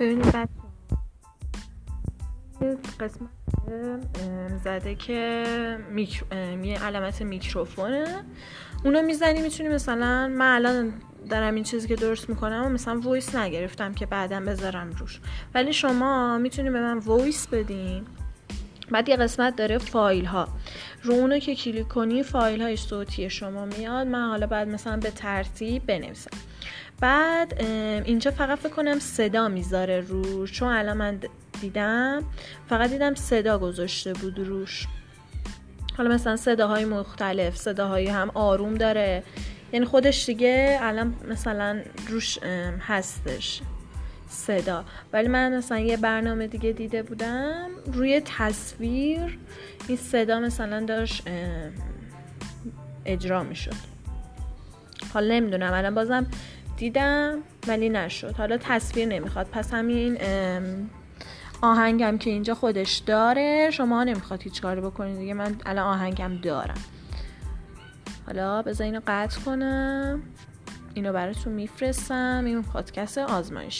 ببینید بچه قسمت زده که میکرو... یه علامت میکروفونه. اونو می‌زنی می‌تونی مثلا من الان دارم این چیزی که درست می‌کنم و مثلا voice نگرفتم که بعدا بذارم روش. ولی شما می‌تونی به من voice بدین. بعد یه قسمت داره فایل ها رو اونو که کلیک کنی فایل های صوتی شما میاد. من حالا بعد مثلا به ترتیب بنویسم. بعد اینجا فقط فکر کنم صدا می‌ذاره روش. چون الان من دیدم فقط دیدم صدا گذاشته بود روش. حالا مثلا صداهای مختلف صداهایی هم آروم داره. یعنی خودش دیگه الان مثلا روش هستش. صدا. ولی من مثلا یه برنامه دیگه دیده بودم روی تصویر این صدا مثلا داشت اجرا می‌شد. حالا نمی‌دونم الان بازم دیدم ولی نشد. حالا تصویر نمی‌خواد. پس همین آهنگم که اینجا خودش داره شما نمی‌خواد هیچ کاری بکنید دیگه. من الان آهنگم دارم. حالا بذار اینو قطع کنم. اینو براتون میفرستم. این پادکست آزمایش